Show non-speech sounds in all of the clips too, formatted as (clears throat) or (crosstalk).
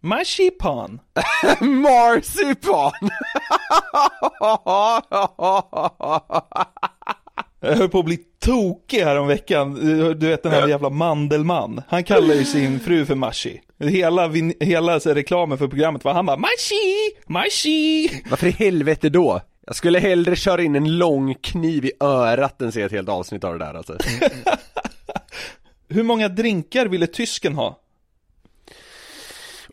Marsipan. (laughs) Marsipan! (laughs) Jag höll på att bli tokig här om veckan. Du vet den här jävla Mandelmann. Han kallar ju sin (laughs) fru för Marsi. Hela, hela så reklamen för programmet var han bara Marsi, Marsi. Varför i helvete då? Jag skulle hellre köra in en lång kniv i örat än se ett helt avsnitt av det där alltså. Hur många drinkar ville tysken ha?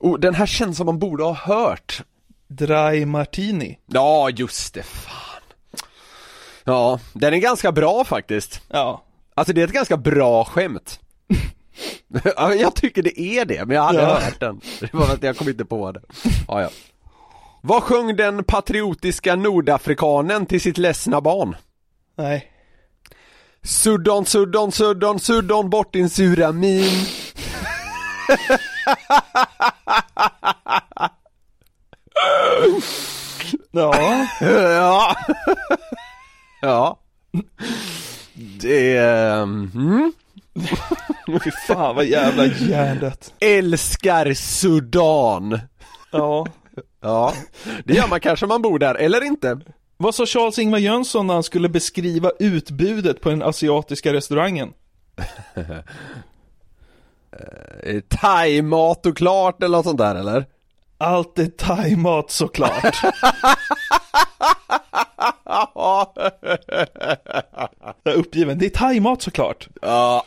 Oh, den här känns som man borde ha hört. Dry Martini. Ja, just det, fan. Ja, den är ganska bra faktiskt. Ja. Alltså det är ett ganska bra skämt. (laughs) Ja, jag tycker det är det, men jag hade Ja. hört den. Det var att jag kom inte på det. Ja, ja. Vad sjöng den patriotiska nordafrikanen till sitt ledsna barn? Nej. Suddon, suddon, suddon, suddon bort din sura min. (laughs) Ja. Ja. ja. Det är... Mm. (laughs) Fy fan vad jävla hjärndött. Älskar Sudan. Ja. Ja, det gör man kanske om man bor där, eller inte. Vad sa Charles-Ingvar Jönsson när han skulle beskriva utbudet på den asiatiska restaurangen? (laughs) Eh, Thai-mat och klart eller något sånt där eller? Allt är thaimat såklart. (laughs) Jag är uppgiven. Det är thaimat såklart. Ja.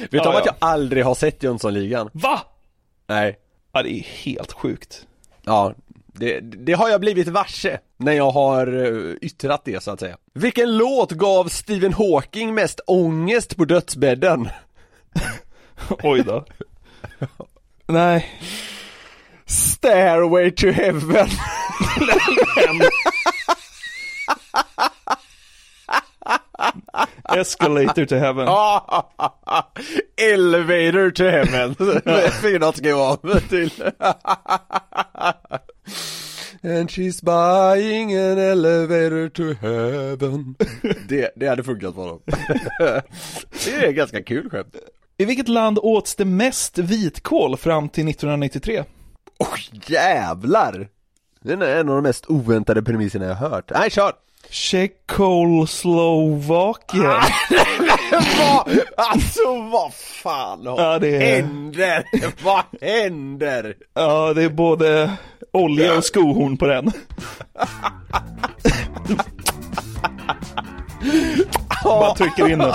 Vet du Ja, om att ja. jag aldrig har sett Jönssonligan? Va? Nej. Ja, det är helt sjukt. Ja, det, det har jag blivit varse när jag har eh, yttrat det så att säga. Vilken låt gav Stephen Hawking mest ångest på dödsbädden? (laughs) Oj då. Nej. Stairway to heaven. (laughs) Escalator to heaven. (laughs) Elevator to heaven. Fyra ska jag vara till. And she's buying an elevator to heaven. Det, det hade funkat för dem. Det är ganska kul skämt. I vilket land åts det mest vitkål fram till 1993? Oj jävlar! Det är en av de mest oväntade premisserna jag har hört. Nej, kör! Tjeckoslovakien. (laughs) vad, alltså vad fan Ja, det är- händer? (laughs) vad händer? Ja, det är både olja och skohorn på den. Bara trycker in den.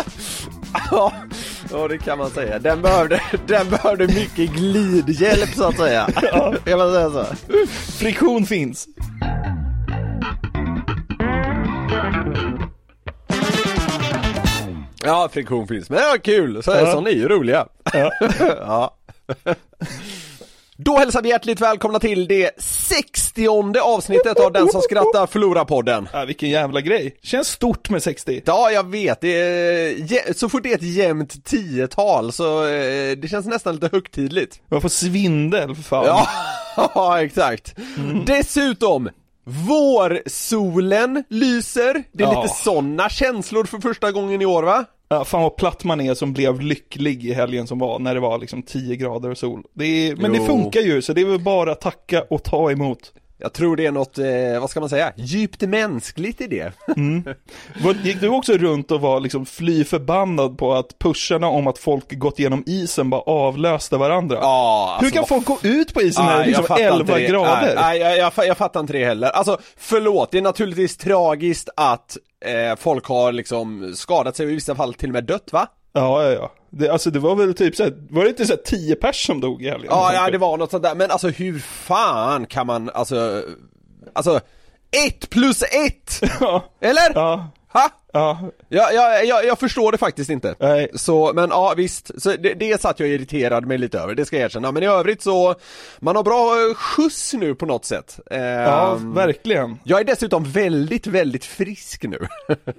Ja, ja det kan man säga. Den behövde, (laughs) den behövde mycket glidhjälp så att säga. (laughs) Kan man säga så? Friktion finns. Ja, friktion finns. Men det var kul. Så, Ja. Sådana är ju roliga. Ja. (laughs) ja. Då hälsar vi hjärtligt välkomna till det 60 avsnittet av Den som skrattar förlorar-podden. Ja, vilken jävla grej. Känns stort med 60. Ja, jag vet. Det är, så fort det är ett jämnt tiotal så eh, det känns nästan lite högtidligt. Jag får svindel för fan. Ja, (laughs) exakt. Dessutom, vårsolen lyser. Det är Ja. lite sådana känslor för första gången i år va? Ja, fan vad platt man är som blev lycklig i helgen som var, när det var liksom 10 grader och sol. Det är, men Jo. det funkar ju, så det är väl bara att tacka och ta emot. Jag tror det är något, eh, vad ska man säga, djupt mänskligt i det. (laughs) Vad- Gick du också runt och var liksom fly förbannad på att pusharna om att folk gått igenom isen bara avlöste varandra? Ja, Hur alltså, kan folk gå ut på isen när det är liksom fattar inte 11 det. grader? Nej, jag, jag, fa- jag fattar inte det heller. Alltså förlåt, det är naturligtvis tragiskt att eh, folk har liksom skadat sig och i vissa fall till och med dött va? Ja, ja, ja. Det, alltså det var väl typ såhär, var det inte såhär 10 pers som dog i helgen? Ja, ja det var något sånt där, men alltså hur fan kan man, alltså, alltså, ett plus ett! (laughs) Ja, Eller? ja, Ha? ja, Ja, ja, jag, jag förstår det faktiskt inte. nej. Så, men ja visst, så det, det satt jag och irriterade mig lite över, det ska jag erkänna. Men i övrigt så, man har bra skjuts nu på något sätt. Ja, Ehm, verkligen. Jag är dessutom väldigt, väldigt frisk nu.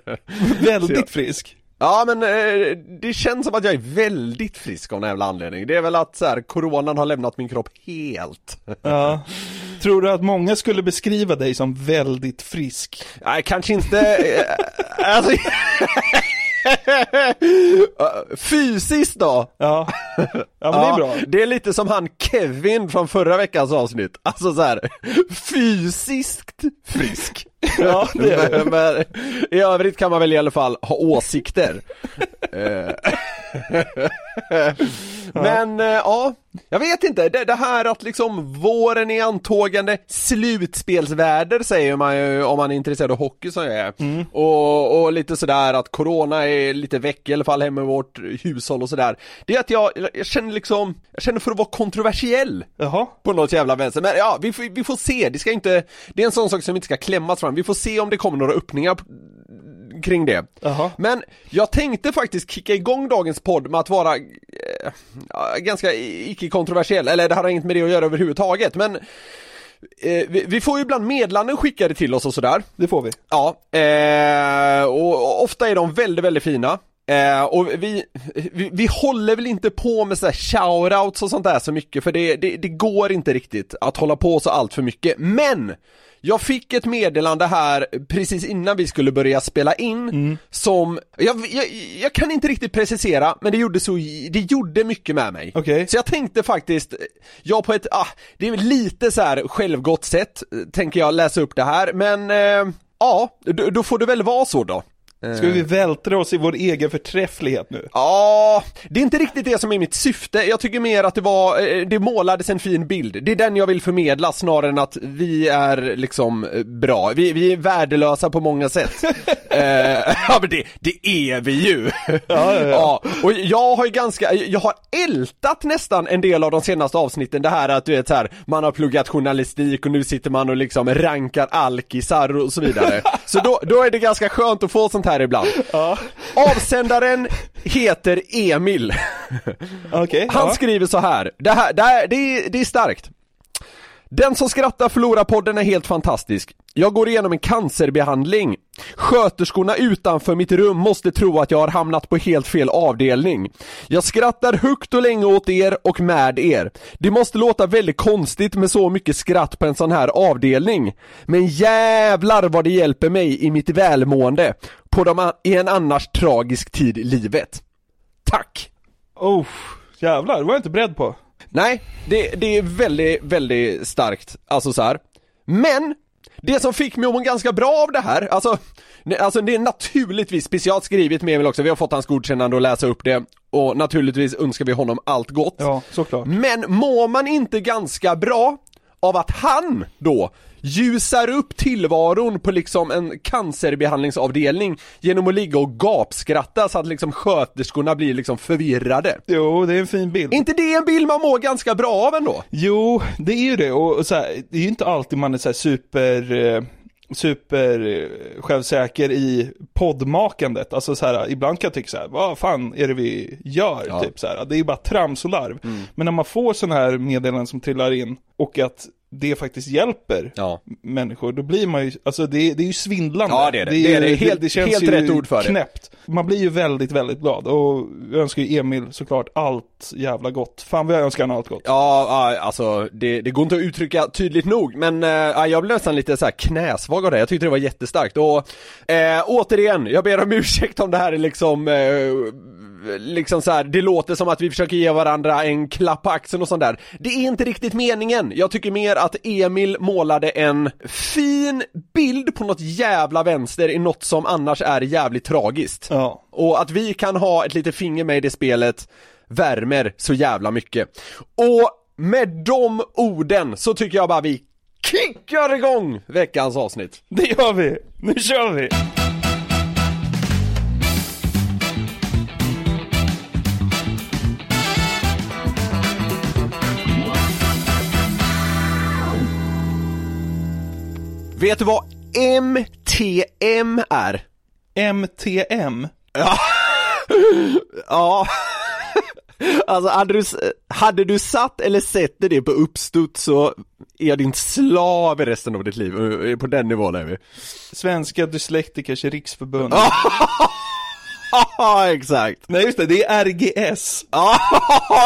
(laughs) Väldigt frisk. Ja men eh, det känns som att jag är väldigt frisk av någon jävla anledning. Det är väl att så här, coronan har lämnat min kropp helt. Ja. Tror du att många skulle beskriva dig som väldigt frisk? Nej, kanske inte, eh, alltså, (laughs) Fysiskt då? Ja, ja men det är bra. Det är lite som han Kevin från förra veckans avsnitt, alltså så här fysiskt frisk. Ja, det är det. men, i övrigt kan man väl i alla fall ha åsikter. (laughs) Eh. men eh, ja, jag vet inte, det, det här att liksom våren är antågande, slutspelsväder säger man ju om man är intresserad av hockey som jag är. Mm. Och, och lite sådär att corona är lite väck i alla fall hemma i vårt hushåll och sådär. Det är att jag, jag känner liksom, jag känner för att vara kontroversiell Jaha. på något jävla vänster, men ja, vi vi får se, det ska inte, det är en sån sak som inte ska klämmas fram, vi får se om det kommer några öppningar kring det. Jaha. Men jag tänkte faktiskt kicka igång dagens podd med att vara eh, ganska icke-kontroversiell, eller det har inget med det att göra överhuvudtaget, men eh, vi, vi får ju ibland meddelanden skickade till oss och sådär. Det får vi. Ja, eh, och, och ofta är de väldigt, väldigt fina. Eh, och vi, vi, vi håller väl inte på med så här shoutouts och sånt där så mycket för det, det, det går inte riktigt att hålla på så allt för mycket. Men! Jag fick ett meddelande här precis innan vi skulle börja spela in som, jag, jag, jag kan inte riktigt precisera men det gjorde så, det gjorde mycket med mig. Okej. Så jag tänkte faktiskt, jag på ett, ah, det är lite så här självgott sätt, tänker jag läsa upp det här, men eh, ja, då, då får det väl vara så då. Ska vi vältra oss i vår egen förträfflighet nu? Ja, det är inte riktigt det som är mitt syfte. Jag tycker mer att det var, eh, det målades en fin bild. Det är den jag vill förmedla snarare än att vi är liksom eh, bra. Vi, vi är värdelösa på många sätt. (laughs) eh, (laughs) ja men det, det är vi ju. Ja, ja, (laughs) ja. och jag har ju ganska, jag har ältat nästan en del av de senaste avsnitten det här att du vet så här, man har pluggat journalistik och nu sitter man och liksom rankar alkisar och så vidare. så då, då är det ganska skönt att få sånt här ibland. Ja. Avsändaren heter Emil. Okej. Han ja. skriver så här. Det, här, det, här det, är, det är starkt. Den som skrattar förlorar podden är helt fantastisk. Jag går igenom en cancerbehandling. Sköterskorna utanför mitt rum måste tro att jag har hamnat på helt fel avdelning. Jag skrattar högt och länge åt er och med er. Det måste låta väldigt konstigt med så mycket skratt på en sån här avdelning. Men jävlar vad det hjälper mig i mitt välmående på de, i en annars tragisk tid i livet. Tack! Oh, jävlar, det var jag inte beredd på. Nej, det, det är väldigt, väldigt starkt, alltså så här. Men, det som fick mig att må ganska bra av det här, alltså, alltså det är naturligtvis specialskrivet med Emil också, vi har fått hans godkännande att läsa upp det och naturligtvis önskar vi honom allt gott. Ja, såklart. Men mår man inte ganska bra av att han då ljusar upp tillvaron på liksom en cancerbehandlingsavdelning genom att ligga och gapskratta så att liksom sköterskorna blir liksom förvirrade. Jo, det är en fin bild. Inte det en bild man mår ganska bra av ändå? Jo, det är ju det och, så här, det är ju inte alltid man är så här super, eh, super eh, självsäker i poddmakandet. Alltså så här, ibland kan jag tycka så här, vad fan är det vi gör? Ja. Typ så här, det är ju bara trams och larv. Men när man får sådana här meddelanden som trillar in och att det faktiskt hjälper Ja. människor, då blir man ju, alltså det, det är ju svindlande. Ja, det är det. ju- Det är det. Helt- helt rätt ord för det. knäppt. Man blir ju väldigt, väldigt glad och jag önskar ju Emil såklart allt jävla gott. Fan vad jag önskar han allt gott. Ja, alltså det, det går inte att uttrycka tydligt nog men ja, jag blev nästan lite så här knäsvag av det, jag tyckte det var jättestarkt och eh, återigen, jag ber om ursäkt om det här är liksom eh, Liksom så här, det låter som att vi försöker ge varandra en klapp på axeln och sånt där Det är inte riktigt meningen, jag tycker mer att Emil målade en fin bild på något jävla vänster i något som annars är jävligt tragiskt. Ja. Och att vi kan ha ett litet finger med i det spelet värmer så jävla mycket. Och med de orden så tycker jag bara vi kickar igång veckans avsnitt. Det gör vi! Nu kör vi! Vet du vad MTM är? MTM. (laughs) Ja, alltså hade du, hade du satt eller sett det på uppstuds så är jag din slav i resten av ditt liv, Eh, på den nivån är vi. Svenska Dyslektikers Riksförbund. (laughs) Ja, exakt. Nej just det, det är RGS. Ja,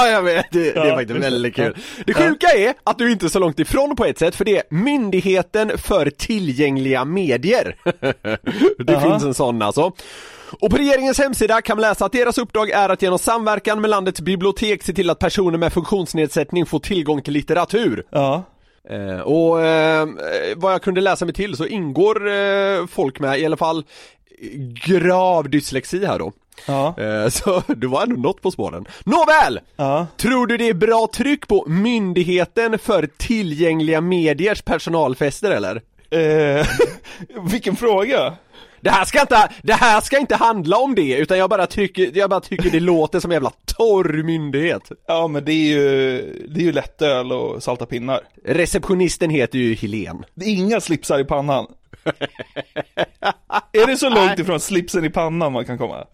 (laughs) jag vet, det, det är faktiskt väldigt kul. Det sjuka är att du inte är så långt ifrån på ett sätt, för det är Myndigheten för tillgängliga medier. (laughs) det Jaha. finns en sån alltså. Och på regeringens hemsida kan man läsa att deras uppdrag är att genom samverkan med landets bibliotek se till att personer med funktionsnedsättning får tillgång till litteratur. Ja. Eh, och eh, vad jag kunde läsa mig till så ingår eh, folk med i alla fall grav dyslexi här då. Ja. Eh, (laughs) så du var ändå något på spåren. Nåväl! Ja. Tror du det är bra tryck på Myndigheten för tillgängliga mediers personalfester eller? Eh, (laughs) vilken fråga? Det här, ska inte, det här ska inte handla om det, utan jag bara tycker, jag bara tycker det låter som en jävla torr myndighet. Ja men det är ju, det är ju lättöl och salta pinnar. Receptionisten heter ju Helen. Det är inga slipsar i pannan. Är det så långt ifrån slipsen i pannan man kan komma?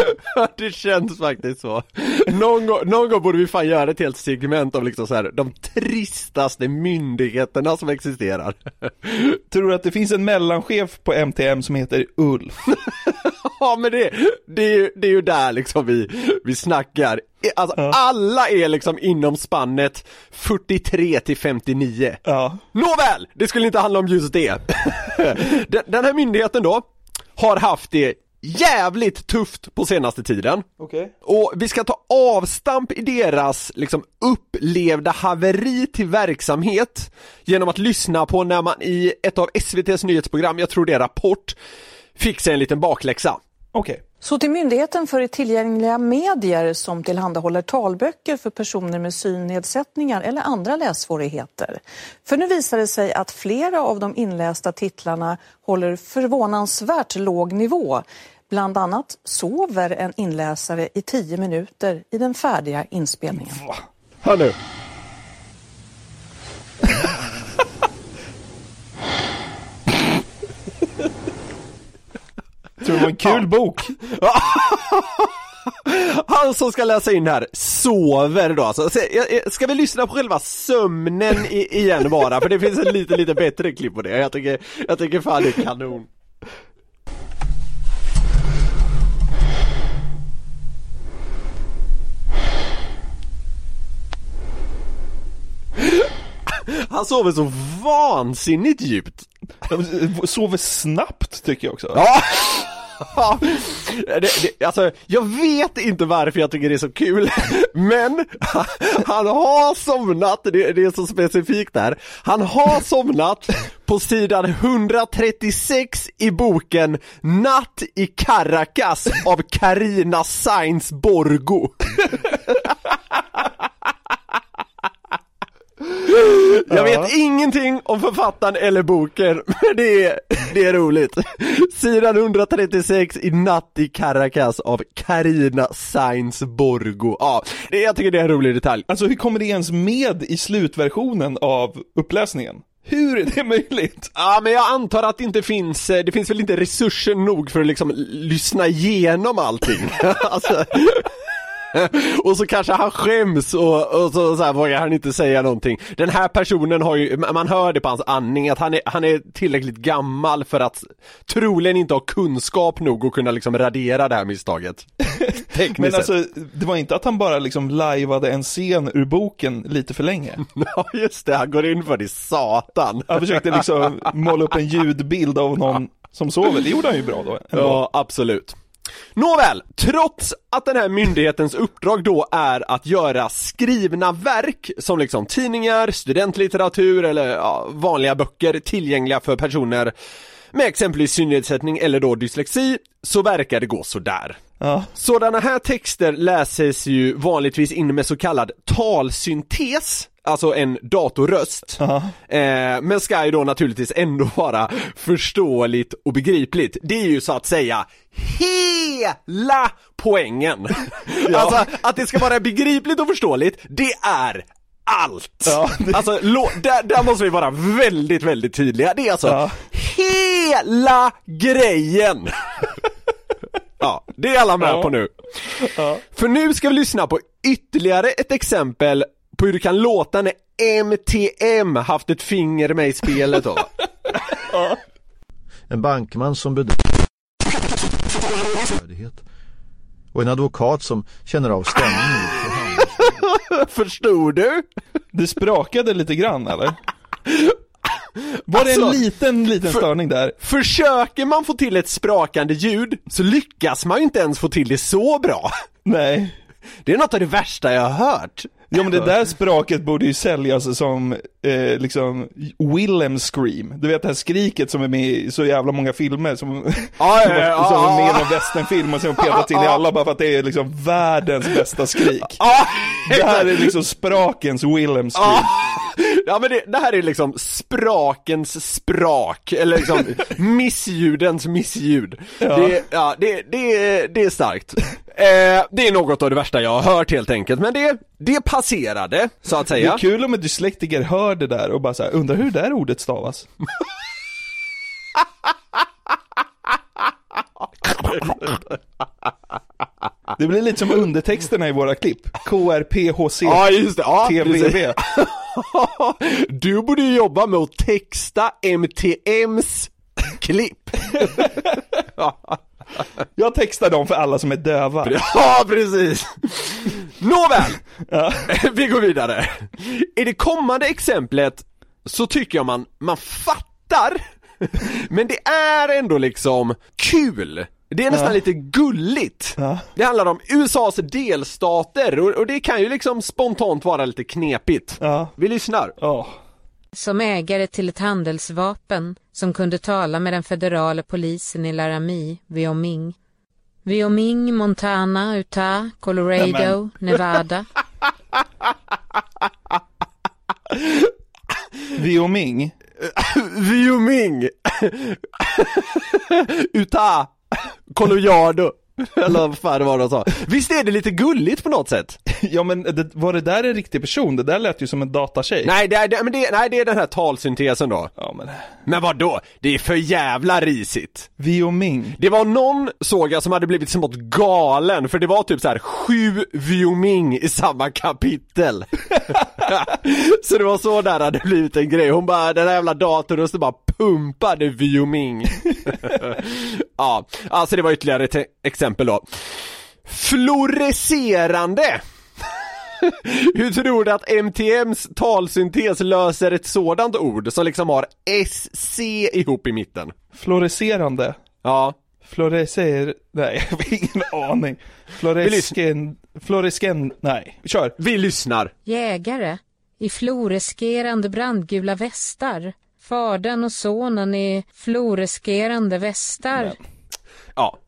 (laughs) det känns faktiskt så. Någon gång, någon gång borde vi fan göra ett helt segment av liksom så här, de tristaste myndigheterna som existerar. (laughs) Tror du att det finns en mellanchef på MTM som heter Ulf? (laughs) Ja men det, det, är, ju, det är ju där liksom vi, vi snackar. Alltså alla är liksom inom spannet 43 till 59. Ja. Nåväl, det skulle inte handla om just det. (laughs) Den, här myndigheten då, har haft det jävligt tufft på senaste tiden. Okej. Och vi ska ta avstamp i deras liksom upplevda haveri till verksamhet genom att lyssna på när man i ett av SVTs nyhetsprogram, jag tror det är Rapport, fick sig en liten bakläxa. Okej. Så till Myndigheten för tillgängliga medier som tillhandahåller talböcker för personer med synnedsättningar eller andra lässvårigheter. För nu visar det sig att flera av de inlästa titlarna håller förvånansvärt låg nivå. Bland annat sover en inläsare i tio minuter i den färdiga inspelningen. Hallå. Tror det var en kul bok? (laughs) Han som ska läsa in här sover då alltså. Ska vi lyssna på själva sömnen igen bara? För det finns en lite, lite bättre klipp på det. Jag tycker, jag tycker fan det är kanon. Han sover så vansinnigt djupt. Sover snabbt tycker jag också. Ja! Det, det, alltså, jag vet inte varför jag tycker det är så kul, men han har somnat, det, det är så specifikt där, han har somnat på sidan 136 i boken Natt i Caracas av Carina Sainz Borgo. Jag vet ingenting om författaren eller boken, (laughs) men det är, det är roligt. Sidan 136 i Natt i Caracas av Karina Sainz Borgo. Ja, det, jag tycker det är en rolig detalj. Alltså hur kommer det ens med i slutversionen av uppläsningen? Hur är det möjligt? Ja, men jag antar att det inte finns, eh, det finns väl inte resurser nog för att liksom lyssna igenom allting. (laughs) alltså, (laughs) och så kanske han skäms och, och så, så här, vågar han inte säga någonting. Den här personen har ju, man hör det på hans andning att han är, han är tillräckligt gammal för att troligen inte ha kunskap nog att kunna liksom radera det här misstaget. (laughs) Tekniskt Men alltså, det var inte att han bara liksom lajvade en scen ur boken lite för länge. (laughs) Ja just det, han går in för det, satan. Han försökte liksom måla upp en ljudbild av någon som sover, det gjorde han ju bra då. ändå. Ja, absolut. Nåväl, trots att den här myndighetens uppdrag då är att göra skrivna verk som liksom tidningar, studentlitteratur eller ja, vanliga böcker tillgängliga för personer med exempelvis synnedsättning eller då dyslexi, så verkar det gå sådär. Ja. Sådana här texter läses ju vanligtvis in med så kallad talsyntes, alltså en datorröst. Ja. Eh, men ska ju då naturligtvis ändå vara förståeligt och begripligt. Det är ju så att säga hela poängen. (laughs) Alltså att det ska vara begripligt och förståeligt, det är allt! Ja, det- Alltså, lo- där, där måste vi vara väldigt, väldigt tydliga. Det är alltså Ja. hela grejen! (laughs) ja, det är alla med Ja. på nu. Ja. För nu ska vi lyssna på ytterligare ett exempel på hur det kan låta när MTM haft ett finger med i spelet då. (laughs) En bankman som bedömer värdighet. Och en advokat som känner av stämningen. (laughs) Förstod du? Det sprakade lite grann eller? Var det en Alltså, liten, liten för- störning där? Försöker man få till ett sprakande ljud så lyckas man ju inte ens få till det så bra. Nej. Det är något av det värsta jag har hört. Ja men det där spraket borde ju säljas som, eh, liksom, Willem Scream. Du vet det här skriket som är med i så jävla många filmer som, (laughs) Ja, som, ja, som är med i någon westernfilm och sen petat in i alla bara för att det är liksom världens bästa skrik. Ja, Det här är liksom sprakens Willem Scream. (laughs) Ja, ja men det, det här är liksom sprakens sprak, eller liksom (laughs) missljudens missljud. Det, ja, det, det, det är starkt. Eh, det är något av det värsta jag har hört helt enkelt, men det, det passerade, så att Det säga. är kul om en dyslektiker hör det där och bara så här, undrar hur det där ordet stavas. (laughs) Det blir lite som undertexterna i våra klipp. KRPHC Ja just det, ja, TVV. (laughs) Du borde ju jobba med att texta MTMs klipp. (laughs) Jag textar dem för alla som är döva. (laughs) Ja, precis! Nåväl! Ja. Vi går vidare. I det kommande exemplet så tycker jag man, man fattar, men det är ändå liksom kul. Det är nästan Ja. lite gulligt. Ja. Det handlar om USAs delstater och, och det kan ju liksom spontant vara lite knepigt. Ja. Vi lyssnar. Ja. som ägare till ett handelsvapen som kunde tala med den federala polisen i Laramie, Wyoming. Wyoming, Montana, Utah, Colorado, (laughs) Nevada. Wyoming. Wyoming! (laughs) Utah! Colorado! (laughs) Eller vad fan det var de sa. Visst är det lite gulligt på något sätt? (laughs) Ja men det, var det där en riktig person? Det där lät ju som en datatjej. Nej, det är, det, men det, nej, det är den här talsyntesen då. Ja men, Men vad då? Det är för jävla risigt. Wyoming. Det var någon, såg jag, som hade blivit smått galen, för det var typ så här sju Wyoming i samma kapitel. (laughs) så det var så där hade blivit en grej. Hon bara, den här jävla datorrösten bara pumpade Wyoming. ja, alltså det var ytterligare ett e- exempel då. Fluorescerande! (laughs) Hur tror du att MTMs talsyntes löser ett sådant ord som liksom har SC ihop i mitten? Fluorescerande. Ja, Fluorescer... Nej, (laughs) jag har ingen aning. Fluoresken... Fluoresken... Nej, kör. vi lyssnar. Jägare i fluorescerande brandgula västar. Fadern och sonen i fluorescerande västar. Ja.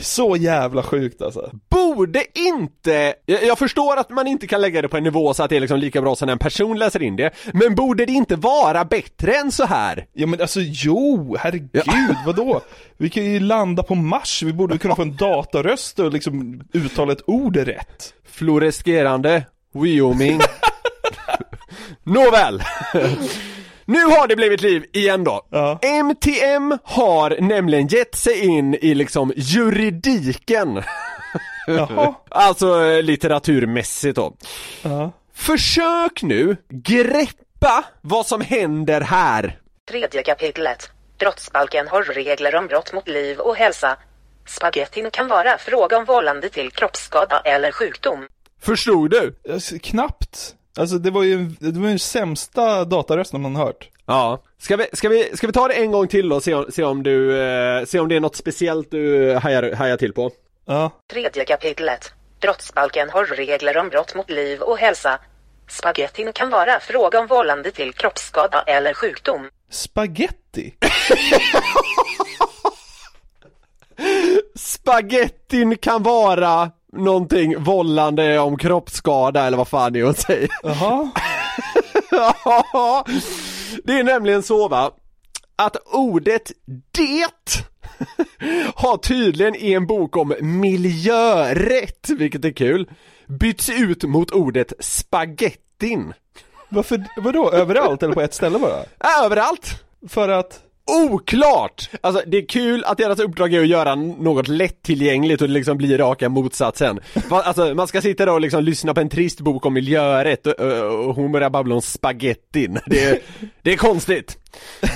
Så jävla sjukt alltså. Borde inte, jag, jag förstår att man inte kan lägga det på en nivå så att det är liksom lika bra som när en person läser in det, men borde det inte vara bättre än så här? Ja men alltså jo, herregud, (laughs) vadå? Vi kan ju landa på Mars, vi borde kunna få en dataröst och liksom uttala ett ord rätt. Fluorescerande, Wyoming. (laughs) Nåväl! Nu har det blivit liv igen då. Ja. MTM har nämligen gett sig in i liksom juridiken. Jaha. Alltså eh, litteraturmässigt då. Ja. Försök nu greppa vad som händer här. Tredje kapitlet. Brottsbalken har regler om brott mot liv och hälsa. Spagettin kan vara fråga om vållande till kroppsskada eller sjukdom. Förstod du? Alltså, knappt. Alltså det var ju, det var ju den sämsta datarösten man hört. Ja. Ska vi, ska vi, ska vi ta det en gång till och se om, se om du, eh, se om det är något speciellt du hajar, hajar till på? Ja. Tredje kapitlet. Brottsbalken har regler om brott mot liv och hälsa. Spagettin kan vara fråga om vållande till kroppsskada eller sjukdom. Spaghetti? (laughs) Spagettin kan vara någonting vållande om kroppsskada eller vad fan det är att säga. Jaha. Ja, (laughs) det är nämligen så va, att ordet det har tydligen i en bok om miljörätt, vilket är kul, bytts ut mot ordet spagettin. Varför, vadå, överallt eller på ett ställe bara? Ja, Överallt! För att? Oklart! Alltså det är kul att deras uppdrag är att göra något lättillgängligt och det liksom blir raka motsatsen. Alltså man ska sitta där och liksom lyssna på en trist bok om miljörätt och, och, och hon börjar babbla om spagettin. Det är, det är konstigt.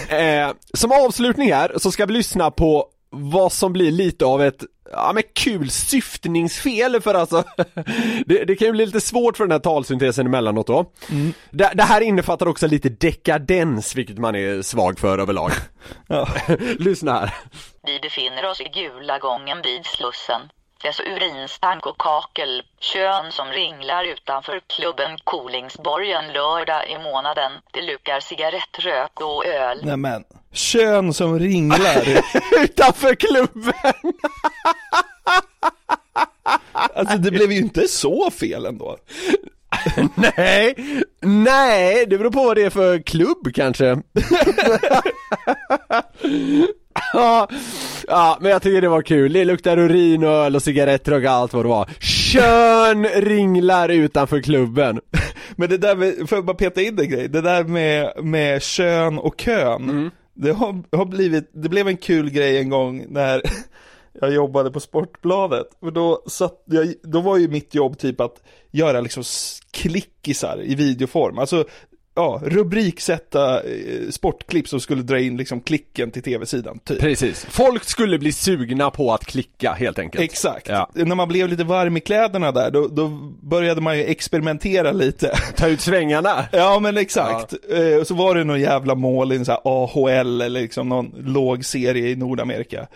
Eh, som avslutning här så ska vi lyssna på vad som blir lite av ett, ja men kul syftningsfel för alltså (laughs) det, det kan ju bli lite svårt för den här talsyntesen emellanåt då. Det, det här innefattar också lite dekadens, vilket man är svag för överlag. (laughs) (laughs) Lyssna här. Vi befinner oss i gula gången vid Slussen. Dess urinstank och kakel, kön som ringlar utanför klubben Kolingsborgen lördag i månaden. Det lukar cigarettrök och öl. Nämen. Kön som ringlar. (laughs) Utanför klubben! Alltså det blev ju inte så fel ändå. (laughs) nej, nej, det beror på vad det är för klubb kanske. (laughs) ja, ja, men jag tycker det var kul. Det luktar urin och öl och cigarettrök och allt vad det var. Kön ringlar utanför klubben. (laughs) Men det där med, får jag bara peta in en grej? Det där med, med kön och kön. Det har, har blivit, det blev en kul grej en gång när jag jobbade på Sportbladet. och då satt jag, då var ju mitt jobb typ att göra liksom klickisar i videoform. Alltså, ja, rubriksätta eh, sportklipp som skulle dra in liksom klicken till tv-sidan, typ. Precis. Folk skulle bli sugna på att klicka helt enkelt. Exakt. Ja. När man blev lite varm i kläderna där, då, då började man ju experimentera lite. (laughs) Ta ut svängarna. Ja men exakt. Eh, och så var det någon jävla mål i en sån här AHL eller liksom någon låg serie i Nordamerika.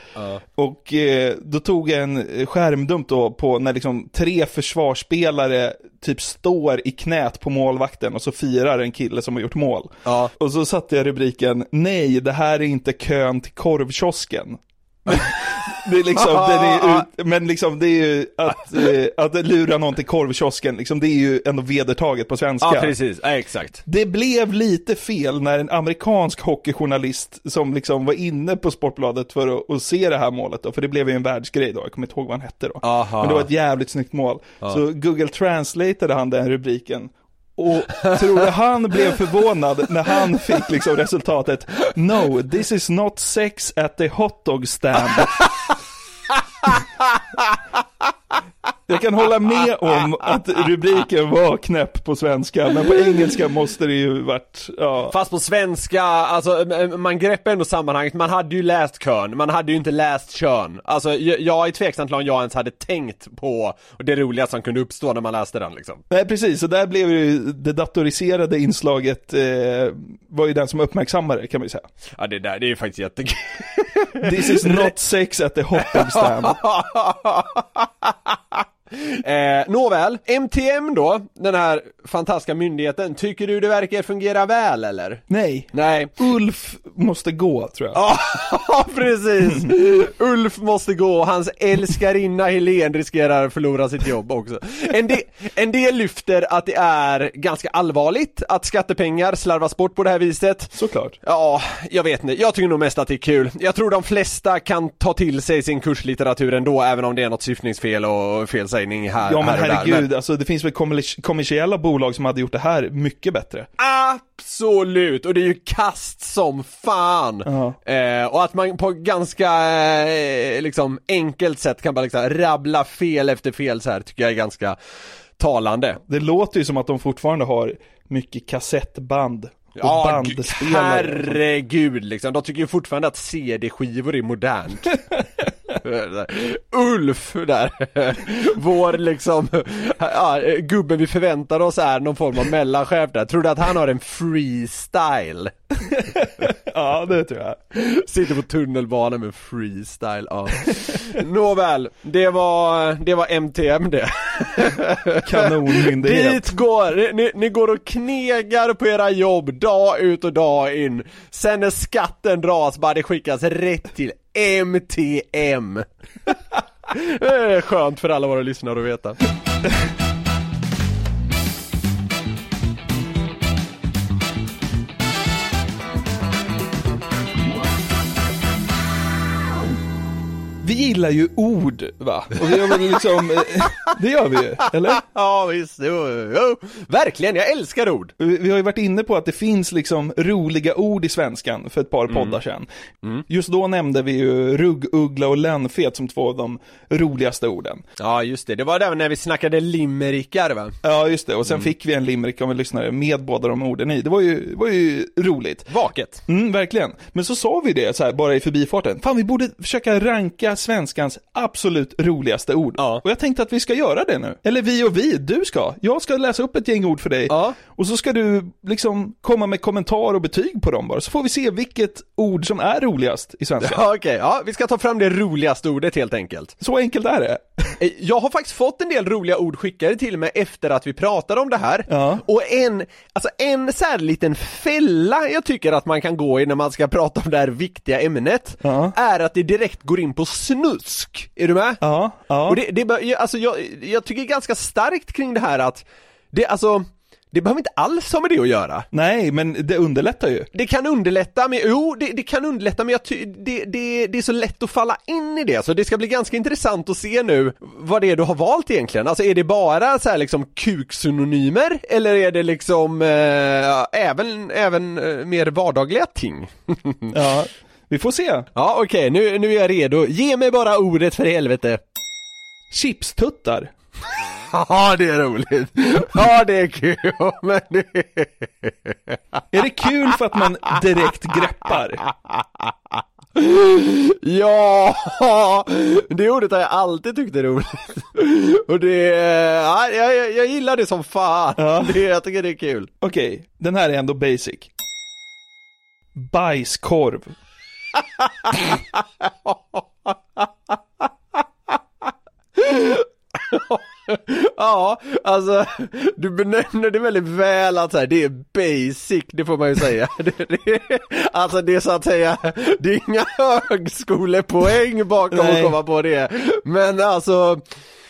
Och eh, då tog jag en skärmdump då på när liksom tre försvarsspelare typ står i knät på målvakten och så firar en kille som har gjort mål. Ja. Och så satte jag rubriken Nej, det här är inte kön till korvkiosken. (laughs) Det är liksom, är ut, men liksom det är ju att, eh, att lura någon till korvkiosken, liksom, det är ju ändå vedertaget på svenska. Ja, precis. Ja, exakt. Det blev lite fel när en amerikansk hockeyjournalist som liksom var inne på Sportbladet för att, att se det här målet då, för det blev ju en världsgrej då, jag kommer inte ihåg vad han hette då. Aha. Men det var ett jävligt snyggt mål. Ja. Så Google translateade han den rubriken. Och tror du han blev förvånad när han fick liksom resultatet No, this is not sex at the hotdog stand. (laughs) Jag kan hålla med om att rubriken var knäpp på svenska, men på engelska måste det ju varit, ja. Fast på svenska, alltså man greppar ändå sammanhanget, man hade ju läst kön, man hade ju inte läst kön. Alltså jag, är tveksam till om jag ens hade tänkt på det roliga som kunde uppstå när man läste den liksom. Nej precis, så där blev ju det datoriserade inslaget, eh, var ju den som uppmärksammade kan man ju säga. Ja det där, det är ju faktiskt jättekul. This is not (laughs) sex at the hotdog stand. (laughs) (laughs) Eh, nåväl, MTM då, den här fantastiska myndigheten, tycker du det verkar fungera väl eller? Nej. Nej. Ulf måste gå tror jag. (laughs) Ja, precis! Ulf måste gå, hans älskarinna Helen riskerar att förlora sitt jobb också. En del, en del lyfter att det är ganska allvarligt att skattepengar slarvas bort på det här viset. Såklart. Ja, jag vet inte. Jag tycker nog mest att det är kul. Jag tror de flesta kan ta till sig sin kurslitteratur ändå, även om det är något syftningsfel och felsägning här, Ja men här och där. herregud, alltså det finns väl kommer- kommersiella bolag som hade gjort det här mycket bättre. Absolut! Och det är ju kast som fan! Eh, och att man på ganska eh, liksom enkelt sätt kan bara liksom rabbla fel efter fel så här tycker jag är ganska talande. Det låter ju som att de fortfarande har mycket kassettband och Ja, bandspelare. herregud liksom. De tycker ju fortfarande att CD-skivor är modernt. (laughs) (laughs) Ulf där, vår liksom, ja, gubben vi förväntar oss är någon form av mellanchef där. Tror du att han har en freestyle? (laughs) Ja, det tror jag. Sitter på tunnelbanan med freestyle, ja. Nåväl, det var, det var MTM det. Kanonmyndighet. Dit går, ni, ni går och knegar på era jobb dag ut och dag in. Sen när skatten dras, bara det skickas rätt till MTM. (laughs) Det är skönt för alla våra lyssnare att veta. Vi gillar ju ord, va? Och vi har liksom, eh, det gör vi ju, eller? Ja visst, jo, jo. Verkligen, jag älskar ord. Vi vi har ju varit inne på att det finns liksom roliga ord i svenskan för ett par poddar sedan. Just då nämnde vi ju rugguggla och lönnfet som två av de roligaste orden. Ja just det, det var där när vi snackade limerickar va? Ja, just det. Och sen fick vi en limerick av en lyssnare med båda de orden i. Det var ju, var ju roligt. Vaket. Mm, verkligen. Men så sa vi det så här, bara i förbifarten. Fan, vi borde försöka ranka svenskans absolut roligaste ord. Ja. Och jag tänkte att vi ska göra det nu. Eller vi och vi, du ska. Jag ska läsa upp ett gäng ord för dig. Ja. Och så ska du liksom komma med kommentar och betyg på dem bara. Så får vi se vilket ord som är roligast i svenska. (laughs) Ja, Okej, ja vi ska ta fram det roligaste ordet helt enkelt. Så enkelt är det. (laughs) Eh, Jag har faktiskt fått en del roliga ord skickade till mig efter att vi pratade om det här. Ja. Och en, alltså en så här liten fälla jag tycker att man kan gå i när man ska prata om det här viktiga ämnet, Ja. är att det direkt går in på snusk. Är du med? Ja, ja. Och det, det, alltså jag, jag tycker ganska starkt kring det här att, det alltså, det behöver inte alls ha med det att göra. Nej, men det underlättar ju. Det kan underlätta, men jo, det, det kan underlätta men jag ty, det, det, det är så lätt att falla in i det, så det ska bli ganska intressant att se nu vad det är du har valt egentligen. Alltså är det bara så här liksom kuksynonymer, eller är det liksom eh, även, även eh, mer vardagliga ting? (laughs) Ja, vi får se. ja okej, nu, nu är jag redo. Ge mig bara ordet för helvete. Chipstuttar. (laughs) Ja, det är roligt. Ja, det är kul, men det... Är det kul för att man direkt greppar? (laughs) Ja, det ordet har jag alltid tyckt är roligt. Och det, ja, jag, jag, jag gillar det som fan. Ja. Det, jag tycker det är kul. Okej, den här är ändå basic. Bajskorv. Ja, alltså du benämner det väldigt väl att så här, det är basic, det får man ju säga. (laughs) Det, det, alltså det är så att säga, det är inga högskolepoäng bakom Nej. att komma på det. Men alltså,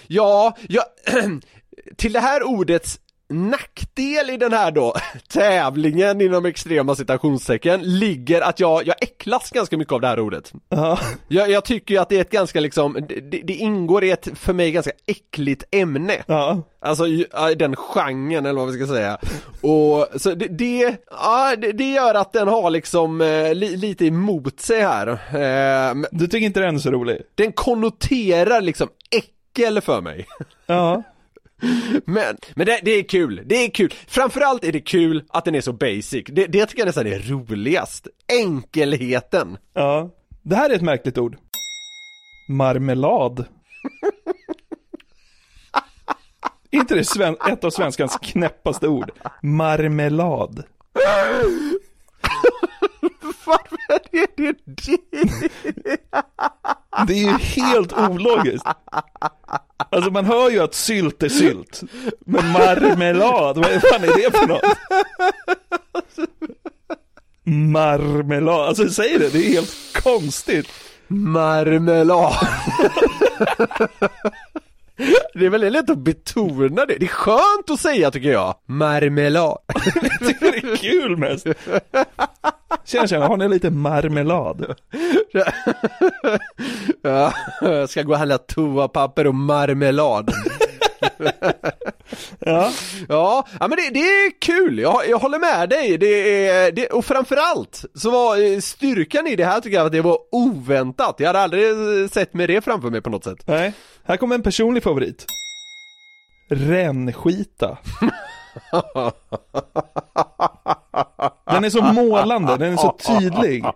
ja, ja (clears throat) till det här ordets nackdel i den här då (laughs) tävlingen inom extrema citationstecken ligger att jag, jag äcklas ganska mycket av det här ordet. Ja. Jag, jag tycker ju att det är ett ganska liksom, det, det ingår i ett för mig ganska äckligt ämne. Ja. Alltså den genren eller vad vi ska säga. Och så det, det, ja, det, det gör att den har liksom eh, li, lite emot sig här. Eh, Du tycker inte den är så rolig? den konnoterar liksom äckel för mig. Ja. Men, men det, det är kul, det är kul. Framförallt är det kul att den är så basic. Det, det tycker jag nästan är roligast. Enkelheten. Ja. Det här är ett märkligt ord. Marmelad. Inte det sven- ett av svenskans knäppaste ord? Marmelad. Varför är det det? Det är ju helt ologiskt. Alltså man hör ju att sylt är sylt. Men marmelad, vad fan är det för något? Marmelad, alltså säg det, det är helt konstigt. Marmelad. Det är väldigt lätt att betona det. Det är skönt att säga tycker jag. Marmelad. Jag (laughs) tycker det är kul mest. Tjena tjena, har ni lite marmelad? (laughs) Ja, jag ska gå och handla toapapper och marmelad. (laughs) Ja. Ja, ja men det, det är kul, jag, jag håller med dig. Det är, det, och framförallt så var eh, styrkan i det här tycker jag att det var oväntat. Jag hade aldrig sett med det framför mig på något sätt. Nej, här kommer en personlig favorit. Rännskita. (laughs) Den är så målande, den är så tydlig. (laughs)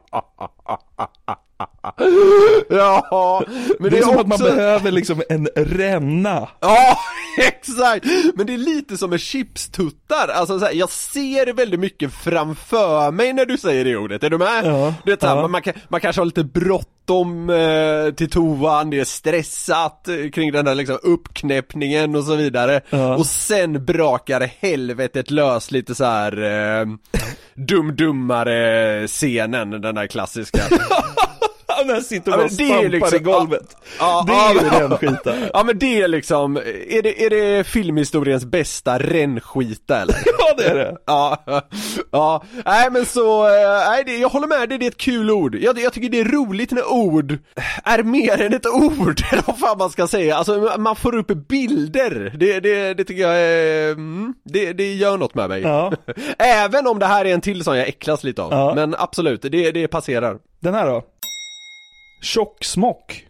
(laughs) Ja, men det, är som att man också- behöver liksom en ränna. Ja, (laughs) exakt! Men det är lite som med chipstuttar, alltså så här, jag ser väldigt mycket framför mig när du säger det ordet, är du med? Ja, du vet, ja. man, man, man kanske har lite bråttom eh, till toan, det är stressat eh, kring den där liksom uppknäppningen och så vidare Ja. Och sen brakar helvetet lös lite så här eh, dum-dummare scenen, den där klassiska (laughs) (laughs) Han sitter Ja, och men det är stampar liksom- i golvet. Ja, det ja, är ju ja. rännskita. (laughs) Ja men det är liksom, är det, är det filmhistoriens bästa rännskita eller? (laughs) Ja det är det. Ja, ja, nej men så, eh, nej det, jag håller med dig, det är ett kul ord. Jag, jag tycker det är roligt när ord är mer än ett ord, eller vad fan man ska säga. Alltså man får upp bilder, det, det, det tycker jag är, mm, det, det gör något med mig. Ja. Även om det här är en till som jag äcklas lite av. Ja. Men absolut, det, det passerar. Den här då? Tjocksmock.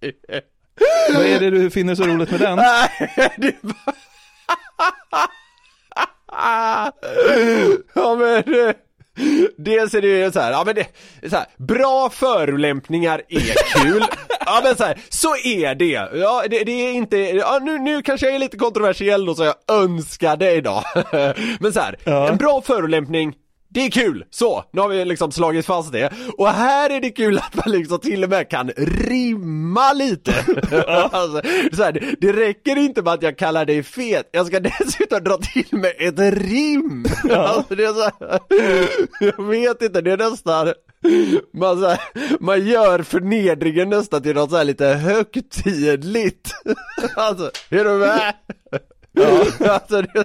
Det- Vad är det du finner så roligt med den? Nej. Ja men. Dels är det ju så här, ja men det, så här, bra förolämpningar är kul. Ja men så här, så är det. Ja det, det är inte, ja nu, nu kanske jag är lite kontroversiell då så jag önskar det idag. (laughs) Men så här, Ja. en bra förolämpning det är kul, så, nu har vi liksom slagit fast det. Och här är det kul att man liksom till och med kan rimma lite. (laughs) alltså, så här, det, räcker inte med att jag kallar dig fet, jag ska dessutom dra till med ett rim. Alltså, det är så här, jag vet inte, det är nästan man, så här, man gör förnedringen nästan till något så här lite högtidligt. (laughs) Alltså, är du med? Ja. Alltså, det...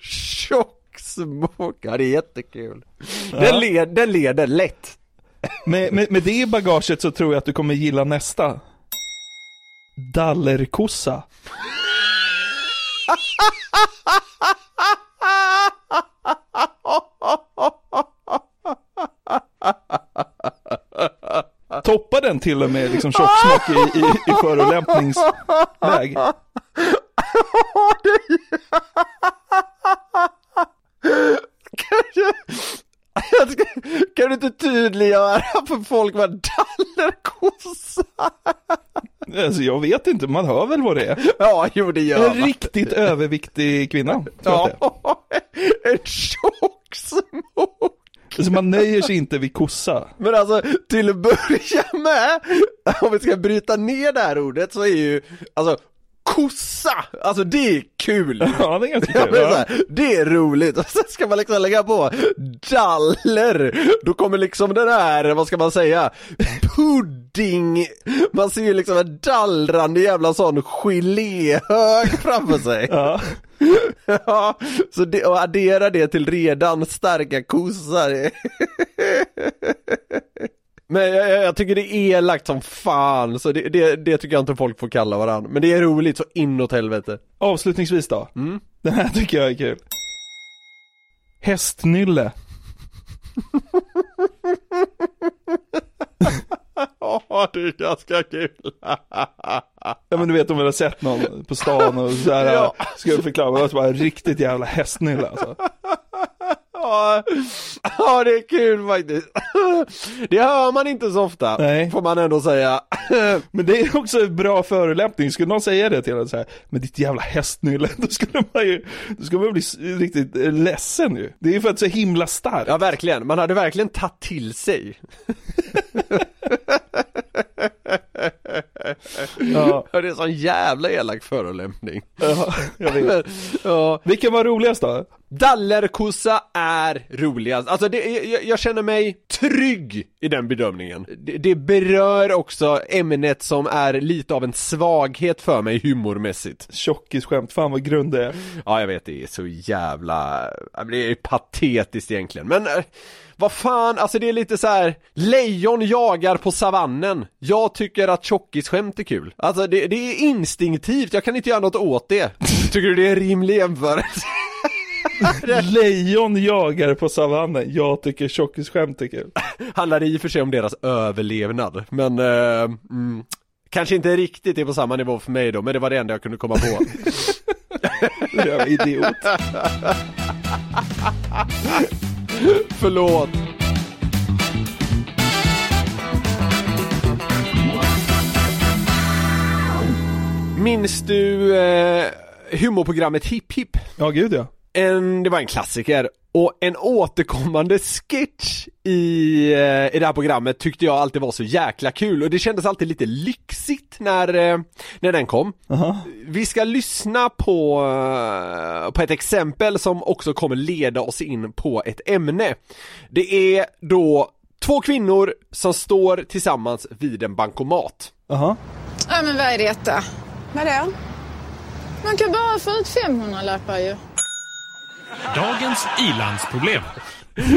Tjocksmock, ja det är jättekul. Den, led, den leder lätt. Med, med, med det bagaget så tror jag att du kommer gilla nästa. Dallerkossa. Toppar den till och med liksom tjocksmock i, i, i förolämpningsväg? (laughs) Kan du inte tydliggöra för folk vad dallerkossa Alltså jag vet inte, man hör väl vad det är? Ja, jo det gör En man. riktigt överviktig kvinna. Ja, en tjocksmock. det är. Alltså (laughs) man nöjer sig inte vid kossa. Men alltså, till att börja med, om vi ska bryta ner det här ordet så är ju, alltså, kossa, alltså det är kul. (laughs) Ja, det är ganska kul. Ja. här, det är roligt, (laughs) och sen ska man liksom lägga på daller, då kommer liksom den här, vad ska man säga, (laughs) pudding, man ser ju liksom en dallrande jävla sån geléhög framför sig. Ja. Ja, så det, och addera det till redan starka kossar. Men jag, jag, tycker det är elakt som fan, så det, det, det tycker jag inte folk får kalla varandra. Men det är roligt så inåt helvete. Avslutningsvis då. Mm. (laughs) Den här tycker jag är kul. Hästnylle. Ja, det är ganska kul. (laughs) Ja men du vet om man har sett någon på stan och så här, (laughs) Ja. ska jag förklara, det var bara riktigt jävla hästnylle alltså. Ja, (laughs) ja, det är kul faktiskt. (laughs) Det hör man inte så ofta, Nej. får man ändå säga. (laughs) Men det är också en bra förolämpning, skulle någon säga det till en så här, med ditt jävla hästnylle, då skulle man ju, då skulle man bli riktigt eh, ledsen ju. Det är ju för att så himla starkt. Ja, verkligen. Man hade verkligen tagit till sig. Ja, Ja, det är en sån jävla elak förolämpning. ja, jag vet. Ja. Vilken var roligast då? Dallerkossa är roligast, alltså det, jag, jag känner mig trygg i den bedömningen. Det, det berör också ämnet som är lite av en svaghet för mig humormässigt. Tjockisskämt, fan vad grund det är. Ja jag vet, det är så jävla, det är patetiskt egentligen, men eh, vad fan, alltså det är lite så här. lejon jagar på savannen. Jag tycker att tjockisskämt är kul. Alltså det, det är instinktivt, jag kan inte göra något åt det. Tycker du det är en rimlig jämförelse? (laughs) Lejon jagar på savannen, jag tycker tjockisskämt är kul. handlar i och för sig om deras överlevnad, men eh, mm, kanske inte riktigt är på samma nivå för mig då, men det var det enda jag kunde komma på. (laughs) Jävla idiot. (laughs) Förlåt. Minns du eh, humorprogrammet Hipp Hipp? Ja, gud ja. En, det var en klassiker och en återkommande sketch i, eh, i det här programmet tyckte jag alltid var så jäkla kul och det kändes alltid lite lyxigt när, eh, när den kom. Vi ska lyssna på, eh, på ett exempel som också kommer leda oss in på ett ämne. Det är då två kvinnor som står tillsammans vid en bankomat. Jaha. Ja, men vad är detta? Vad det? Man kan bara få ut 500 lappar ju. Dagens ilandsproblem.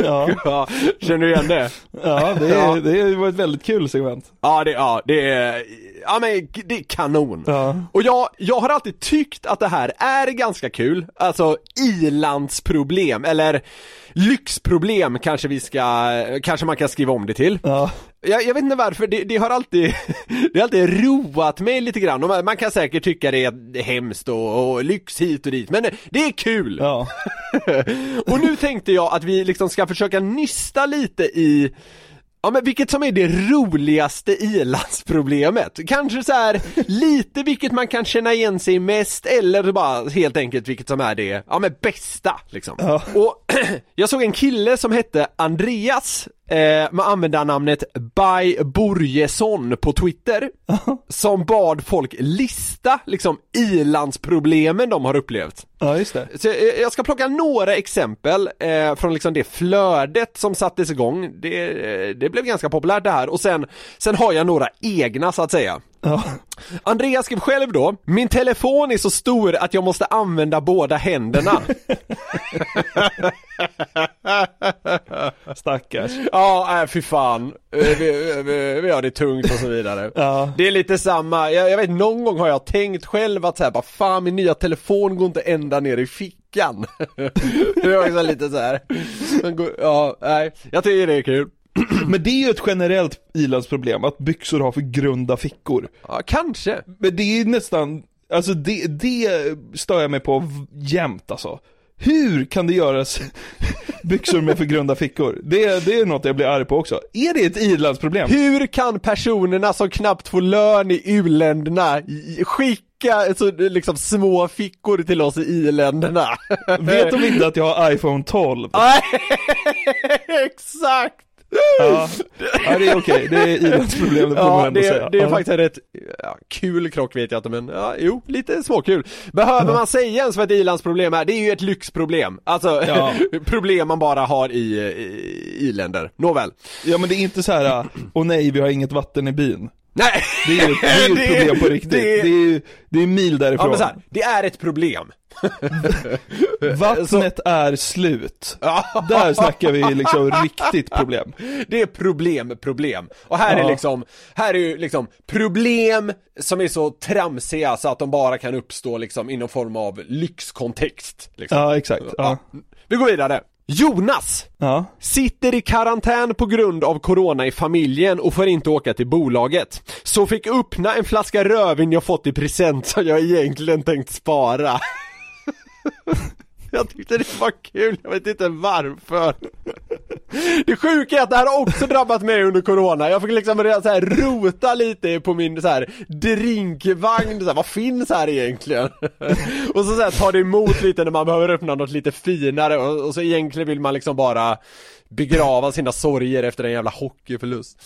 Ja. ja, känner du igen det? Ja, det, Ja. det var ett väldigt kul segment. Ja det, ja, det är, ja men det är kanon. Och jag, jag har alltid tyckt att det här är ganska kul, alltså ilandsproblem, eller lyxproblem kanske vi ska, kanske man kan skriva om det till. Ja. Jag, jag vet inte varför, det, det har alltid, (laughs) det har alltid roat mig lite grann och man, man kan säkert tycka det är hemskt och, och lyx hit och dit, men det är kul! Ja. (laughs) och nu tänkte jag att vi liksom ska försöka nysta lite i Ja men vilket som är det roligaste ilandsproblemet? Kanske så här lite vilket man kan känna igen sig mest eller bara helt enkelt vilket som är det, ja men bästa liksom. Och (clears throat) jag såg en kille som hette Andreas eh, med användarnamnet By Borgesson på Twitter (laughs) som bad folk lista liksom ilandsproblemen de har upplevt. Ja, just det. Så jag- jag ska plocka några exempel eh, från liksom det flödet som sattes igång. Det, eh, det blev ganska populärt det här och sen, sen har jag några egna så att säga. Andreas skrev själv då, min telefon är så stor att jag måste använda båda händerna. (laughs) Stackars. Ja, äh, fy fan. Eh, Vi, vi, vi har det tungt och så vidare. (laughs) Det är lite samma, jag, jag vet någon gång har jag tänkt själv att säga bara fan min nya telefon går inte ända ner i fickan. (laughs) det var också lite så här. Man går- Ja, nej, jag tycker det är kul. (clears throat) Men det är ju ett generellt ilandsproblem, att byxor har för grunda fickor. Ja, kanske. Men det är nästan, alltså det, det stör jag mig på jämt alltså. Hur kan det göras (laughs) byxor med för grunda fickor? Det, det är något jag blir arg på också. Är det ett ilandsproblem? Hur kan personerna som knappt får lön i u-länderna skicka så, liksom små fickor till oss i i-länderna? Vet de inte att jag har iPhone 12? (laughs) Nej, (laughs) exakt! Ja, ja det är okej, det är ilandsproblem, det får man Ja, ändå det, säga. det är Ja. faktiskt en rätt ja, kul krock vet jag inte men ja, jo, lite småkul. Behöver man säga ens vad ett ilandsproblem är? Det är ju ett lyxproblem. Alltså, (laughs) problem man bara har i, i i-länder. Nåväl. Ja men det är inte så här, åh nej vi har inget vatten i byn. Nej! Det är ju det är ju ett (laughs) problem på riktigt. det- Det, är ju, det är mil Ja därifrån. men så här, det är ett problem. (laughs) Vattnet är slut. Där snackar vi liksom riktigt problem. Det är problem, problem. Och här är Ja. liksom, här är ju liksom problem som är så tramsiga så att de bara kan uppstå liksom i någon form av lyxkontext. Liksom. Ja exakt. Ja. Vi går vidare. Jonas! Ja. Sitter i karantän på grund av corona i familjen och får inte åka till bolaget. Så fick öppna en flaska rödvin jag fått i present som jag egentligen tänkt spara. (laughs) Jag tyckte det var kul, jag vet inte varför. Det sjuka är att det här har också drabbat mig under corona. Jag fick liksom redan så här rota lite på min så här drinkvagn, så här, vad finns här egentligen? Och så, så här, tar det emot lite när man behöver öppna något lite finare och, och så egentligen vill man liksom bara begrava sina sorger efter en jävla hockeyförlust.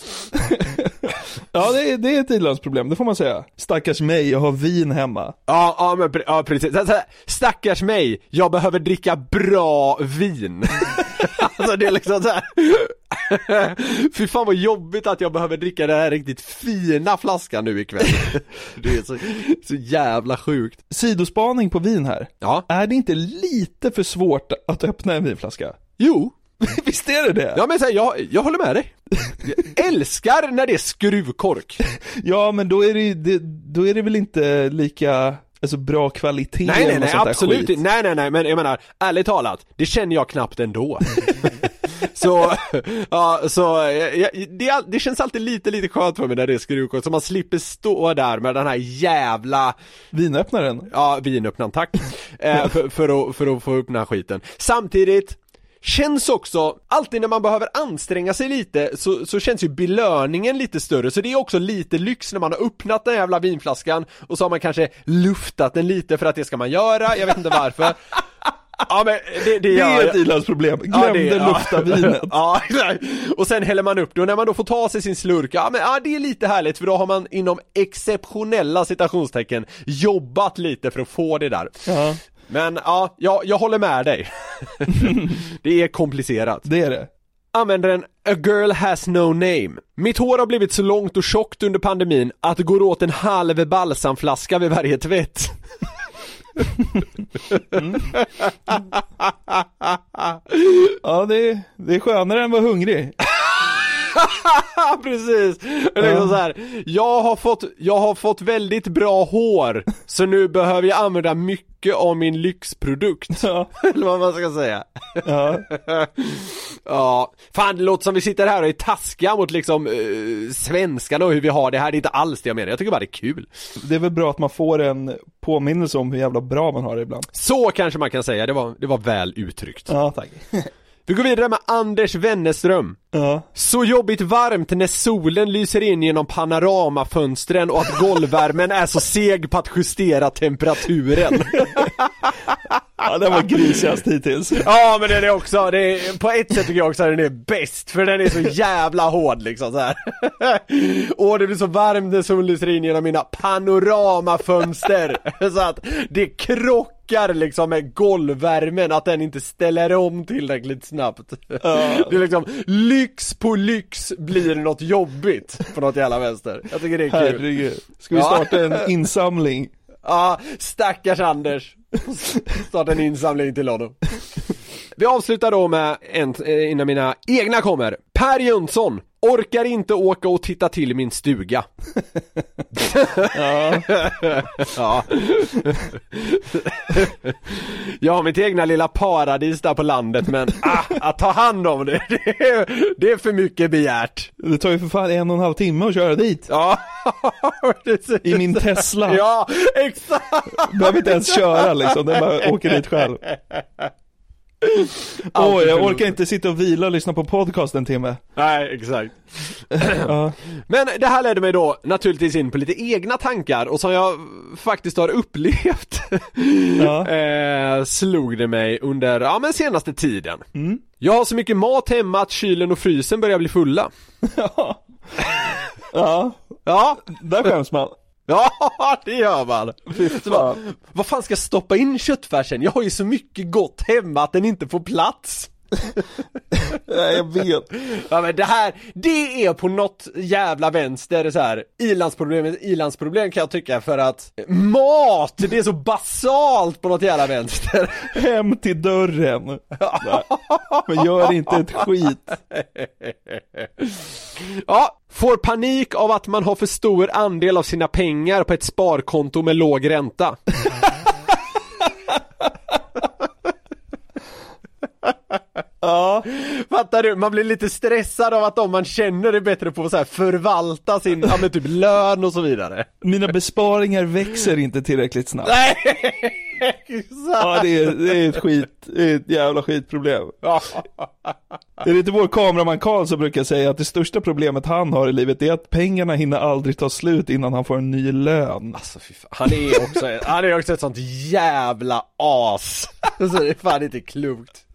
Ja det är, det är ett ilandsproblem, det får man säga. Stackars mig, jag har vin hemma. Ja, ja men ja, precis. Så, så, här, stackars mig, jag behöver dricka bra vin. (laughs) alltså det är liksom så här. (laughs) Fy fan vad jobbigt att jag behöver dricka den här riktigt fina flaskan nu ikväll. (laughs) det är så, så jävla sjukt. Sidospaning på vin här. Ja. Är det inte lite för svårt att öppna en vinflaska? Jo. (laughs) Visst är det det? Ja men så här, jag, jag håller med dig. Jag älskar när det är skruvkork. (laughs) Ja men då är det, det, då är det väl inte lika, alltså bra kvalitet Nej nej nej absolut skit. Nej nej nej men jag menar ärligt talat, det känner jag knappt ändå. (laughs) Så, ja, så ja, det, det känns alltid lite, lite skönt för mig när det är skruvkort, så man slipper stå där med den här jävla Vinöppnaren? Ja, vinöppnaren, tack. eh, för, för, att, för att få upp den här skiten. Samtidigt, Känns också, alltid när man behöver anstränga sig lite så, så känns ju belöningen lite större, så det är också lite lyx när man har öppnat den jävla vinflaskan och så har man kanske luftat den lite för att det ska man göra, jag vet inte varför (laughs) Ja men det, det, Det är jag. ett ilandsproblem, Ja, glömde det- ja. lufta vinet. (laughs) Ja, exakt. och sen häller man upp det och när man då får ta sig sin slurk, ja men ja, det är lite härligt för då har man inom exceptionella citationstecken jobbat lite för att få det där. Ja. Men ja, jag, jag håller med dig. (laughs) det är komplicerat. Det är det. Använder en A girl has no name. Mitt hår har blivit så långt och tjockt under pandemin att det går åt en halv balsamflaska vid varje tvätt. (laughs) Ja, det är, det är skönare än att vara hungrig. (laughs) Precis! Liksom så här, jag har fått, jag har fått väldigt bra hår, så nu behöver jag använda mycket av min lyxprodukt. (laughs) Eller vad man ska säga. Ja. (laughs) ja, fan det låter som vi sitter här och är taskiga mot liksom uh, svenskarna och hur vi har det här, det är inte alls det jag menar, jag tycker bara det är kul. Det är väl bra att man får en påminnelse om hur jävla bra man har det ibland. Så kanske man kan säga, det var, det var väl uttryckt. Ja, tack. Vi går vidare med Anders Wennerström. Ja. Så jobbigt varmt när solen lyser in genom panoramafönstren och att golvvärmen är så seg på att justera temperaturen. (laughs) Ja, den var grisigast hittills. Ja men den är också, det är, på ett sätt tycker jag också att den är bäst för den är så jävla hård liksom så här. (laughs) Och det blir så varmt när solen lyser in genom mina panoramafönster (laughs) så att det krockar liksom med golvvärmen, att den inte ställer om tillräckligt snabbt. (laughs) Det är liksom lyx på lyx blir något jobbigt på något jävla vänster. Jag tycker det är kul. Herregud. Ska vi Ja. starta en (laughs) insamling? Ja, stackars Anders. Starta en insamling till honom. Vi avslutar då med en, eh, innan mina egna kommer. Per Jönsson, orkar inte åka och titta till min stuga. Ja. ja. Jag har mitt egna lilla paradis där på landet men ah, att ta hand om det, det är, det är för mycket begärt. Det tar ju för fan en och en halv timme att köra dit. Ja. (laughs) I min Tesla. Ja, exakt! Behöver inte ens köra liksom, den bara åker dit själv. Åh, Alltid jag orkar inte sitta och vila och lyssna på podcast en timme. Nej, exakt. (clears throat) Ja. Men det här ledde mig då naturligtvis in på lite egna tankar och som jag faktiskt har upplevt Ja. (laughs) eh, slog det mig under, ja men senaste tiden. Mm. Jag har så mycket mat hemma att kylen och frysen börjar bli fulla. (laughs) Ja, Ja, där skäms man. Ja (laughs) det gör man. Så bara, vad fan ska jag stoppa in köttfärsen? Jag har ju så mycket gott hemma att den inte får plats. (laughs) Nej, jag vet. Ja men det här, det är på något jävla vänster så här ilandsproblem, ilandsproblem kan jag tycka för att mat, det är så basalt på något jävla vänster. (laughs) Hem till dörren. (laughs) Men gör inte ett skit. Ja, får panik av att man har för stor andel av sina pengar på ett sparkonto med låg ränta. Ja, Fattar du? Man blir lite stressad av att de man känner är bättre på att så här förvalta sin, ja men typ lön och så vidare. mina besparingar växer inte tillräckligt snabbt. Nej! Ja, det är, det är ett skit, det är ett jävla skitproblem. Det är lite vår kameraman Karl som brukar säga att det största problemet han har i livet är att pengarna hinner aldrig ta slut innan han får en ny lön. Alltså fy fan. Han är också, han är också ett sånt jävla as. Så det är fan inte klokt.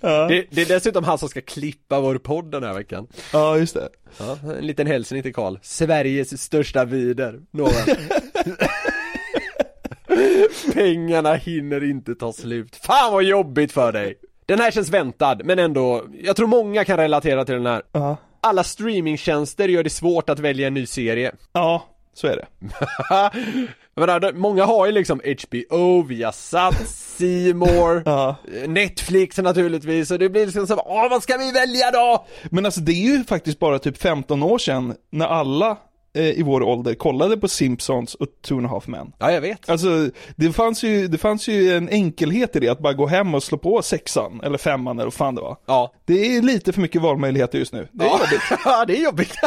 Det, det är dessutom han som ska klippa vår podd den här veckan. Ja, just det. Ja, en liten hälsning till Karl. Sveriges största vider. Nåväl. (laughs) Pengarna hinner inte ta slut. Fan vad jobbigt för dig! Den här känns väntad, men ändå, jag tror många kan relatera till den här. Ja. Alla streamingtjänster gör det svårt att välja en ny serie. Ja, så är det. (laughs) Menar, många har ju liksom HBO, Viasat, More, Ja. Netflix naturligtvis och det blir liksom så åh vad ska vi välja då? Men alltså det är ju faktiskt bara typ 15 år sedan när alla i vår ålder kollade på Simpsons och Two and a Half Men. Ja, jag vet. Alltså, det fanns, ju, det fanns ju en enkelhet i det, att bara gå hem och slå på sexan, eller femman eller vad fan det var. Ja. Det är lite för mycket valmöjligheter just nu. Det är Ja. jobbigt. (laughs) ja, det är jobbigt. (laughs)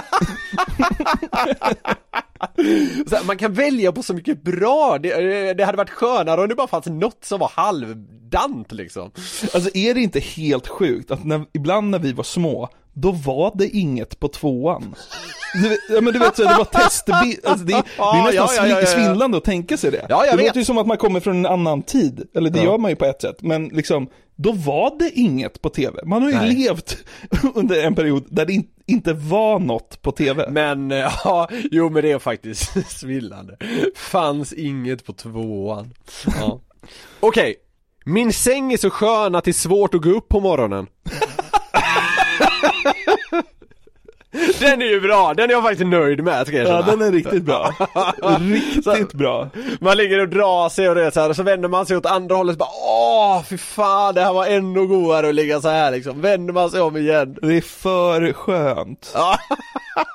här, man kan välja på så mycket bra, det, det hade varit skönare om det bara fanns något som var halvdant liksom. Alltså är det inte helt sjukt att när, ibland när vi var små, då var det inget på tvåan. Du, ja men du vet så, det var testbild, alltså det, det är nästan ja, ja, ja, ja. svindlande att tänka sig det. Ja, jag det vet. låter ju som att man kommer från en annan tid, eller det Ja. gör man ju på ett sätt, men liksom, då var det inget på tv. Man har ju Nej. levt (laughs) under en period där det in, inte var något på tv. Men, eh, (laughs) ja, jo men det är faktiskt (laughs) svillande. Fanns inget på tvåan. Ja. Okej, min säng är så skön att det är svårt att gå upp på morgonen. (laughs) Den är ju bra, den är jag faktiskt nöjd med ska jag Ja, den är riktigt bra. (laughs) Riktigt bra. Man ligger och drar sig och det så här, och så vänder man sig åt andra hållet och bara Åh, fy fan, det här var ännu godare att ligga så här liksom. Vänder man sig om igen. Det är för skönt.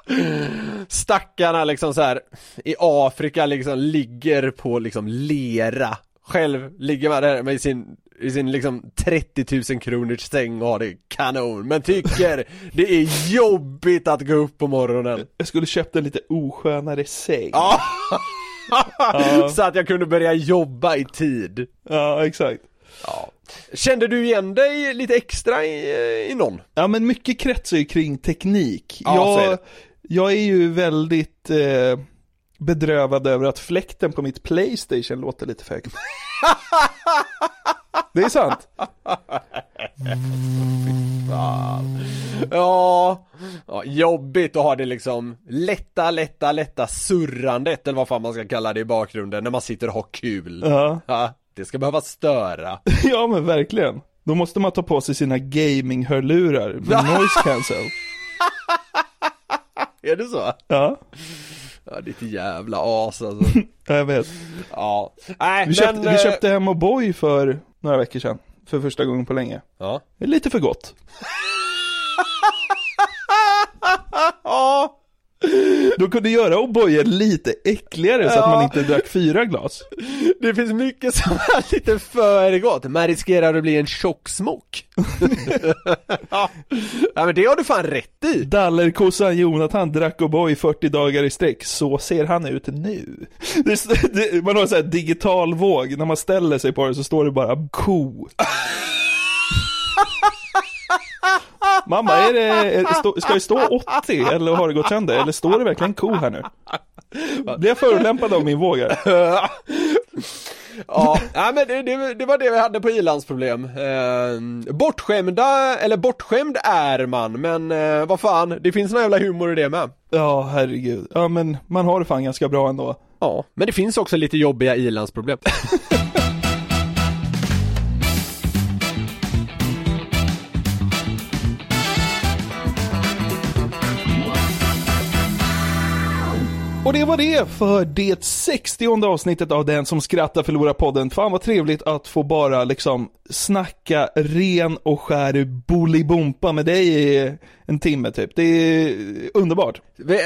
(laughs) Stackarna liksom så här i Afrika liksom ligger på liksom lera. Själv ligger man där med sin, i sin liksom 30 000 kronors säng och har det kanon. Men tycker det är jobbigt att gå upp på morgonen. Jag skulle köpt en lite oskönare säng. Ja. (laughs) Så att jag kunde börja jobba i tid. Ja, exakt. Ja. Kände du igen dig lite extra i, i någon? Ja men mycket kretsar ju kring teknik. Ja, är jag, det. jag är ju väldigt eh, bedrövad över att fläkten på mitt Playstation låter lite för högt. (laughs) Det är sant. Ja, ja, jobbigt att ha det liksom lätta, lätta, lätta surrandet eller vad fan man ska kalla det i bakgrunden när man sitter och har kul. Ja. det ska behöva störa. (laughs) ja men verkligen. Då måste man ta på sig sina gaming-hörlurar med (laughs) noise cancel. Är det så? Ja. Ja, ditt jävla as alltså. (laughs) Ja, jag vet. Ja. Nej, Vi köpte, men, vi eh, köpte hem O'boy för några veckor sedan. För första gången på länge. Ja. Lite för gott. (laughs) Ja. (laughs) De kunde göra O'boyer lite äckligare så att Ja. man inte drack fyra glas. Det finns mycket som är lite för gott. Man riskerar att bli en tjocksmock. (laughs) ja. ja men det har du fan rätt i. Dallerkossan Jonathan drack O'boy 40 dagar i sträck, så ser han ut nu. Det, det, man har så här digital våg, när man ställer sig på det så står det bara ko. (laughs) Mamma, är det, ska det stå 80 eller har det gått sönder? Eller står det verkligen ko här nu? Blir jag förolämpad av min våg här? Ja, ja men det, det, det var det vi hade på ilandsproblem. Eh, bortskämda, eller bortskämd är man, men eh, vad fan, det finns någon jävla humor i det med. Ja, herregud. Ja, men man har det fan ganska bra ändå. Ja, men det finns också lite jobbiga ilandsproblem. (laughs) Och det var det för det 60 avsnittet av Den som skrattar förlorar podden. Fan vad trevligt att få bara liksom snacka ren och skär bolibompa med dig en timme typ. Det är underbart.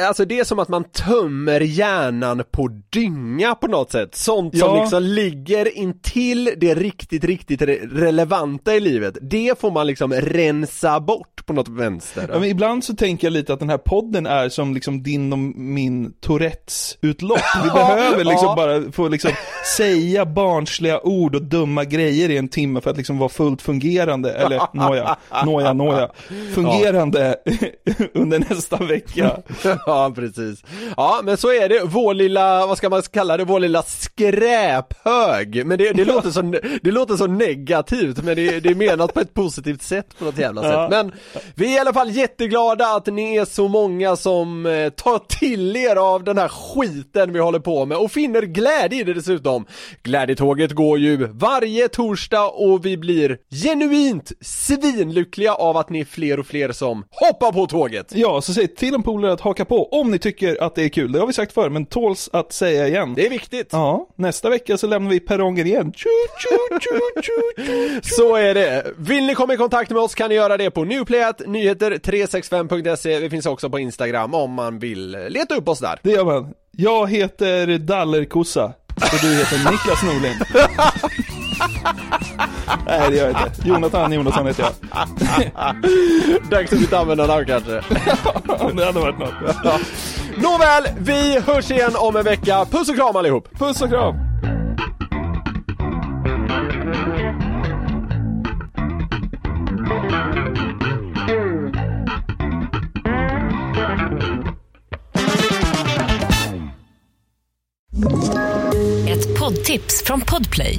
Alltså det är som att man tömmer hjärnan på dynga på något sätt. Sånt som Ja. liksom ligger intill det riktigt, riktigt re- relevanta i livet. Det får man liksom rensa bort på något vänster. Ja, men ibland så tänker jag lite att den här podden är som liksom din och min Tourettes utlopp. Vi (laughs) behöver liksom Ja. bara få liksom säga barnsliga ord och dumma grejer i en timme för att liksom vara fullt fungerande, eller nåja, nåja, nåja, fungerande (laughs) under nästa vecka. (laughs) ja, precis. Ja, men så är det. Vår lilla, vad ska man kalla det, vår lilla skräphög. Men det, det, (laughs) låter, så, det låter så negativt, men det, det är menat på ett positivt sätt på något jävla Ja. sätt. Men vi är i alla fall jätteglada att ni är så många som eh, tar till er av den här skiten vi håller på med och finner glädje i det dessutom. Glädjetåget går ju varje torsdag och vi blir genuint svinlyckliga av att ni är fler och fler som hoppa på tåget! Ja, så säg till en polare att haka på om ni tycker att det är kul. Det har vi sagt förr, men tåls att säga igen. Det är viktigt. Ja, nästa vecka så lämnar vi perrongen igen. Tju, tju, tju, tju, tju. (laughs) Så är det. Vill ni komma i kontakt med oss kan ni göra det på Newplayat, nyheter365.se. Vi finns också på Instagram om man vill leta upp oss där. Det gör man. Jag heter Dallerkossa. Och du heter Niklas Norlind. (laughs) (laughs) Nej det gör jag inte. Jonathan Jonasson heter jag. (laughs) Dags att byta användarnamn kanske. (laughs) det hade varit något. Nåväl, vi hörs igen om en vecka. Puss och kram allihop! Puss och kram! Ett poddtips från Podplay.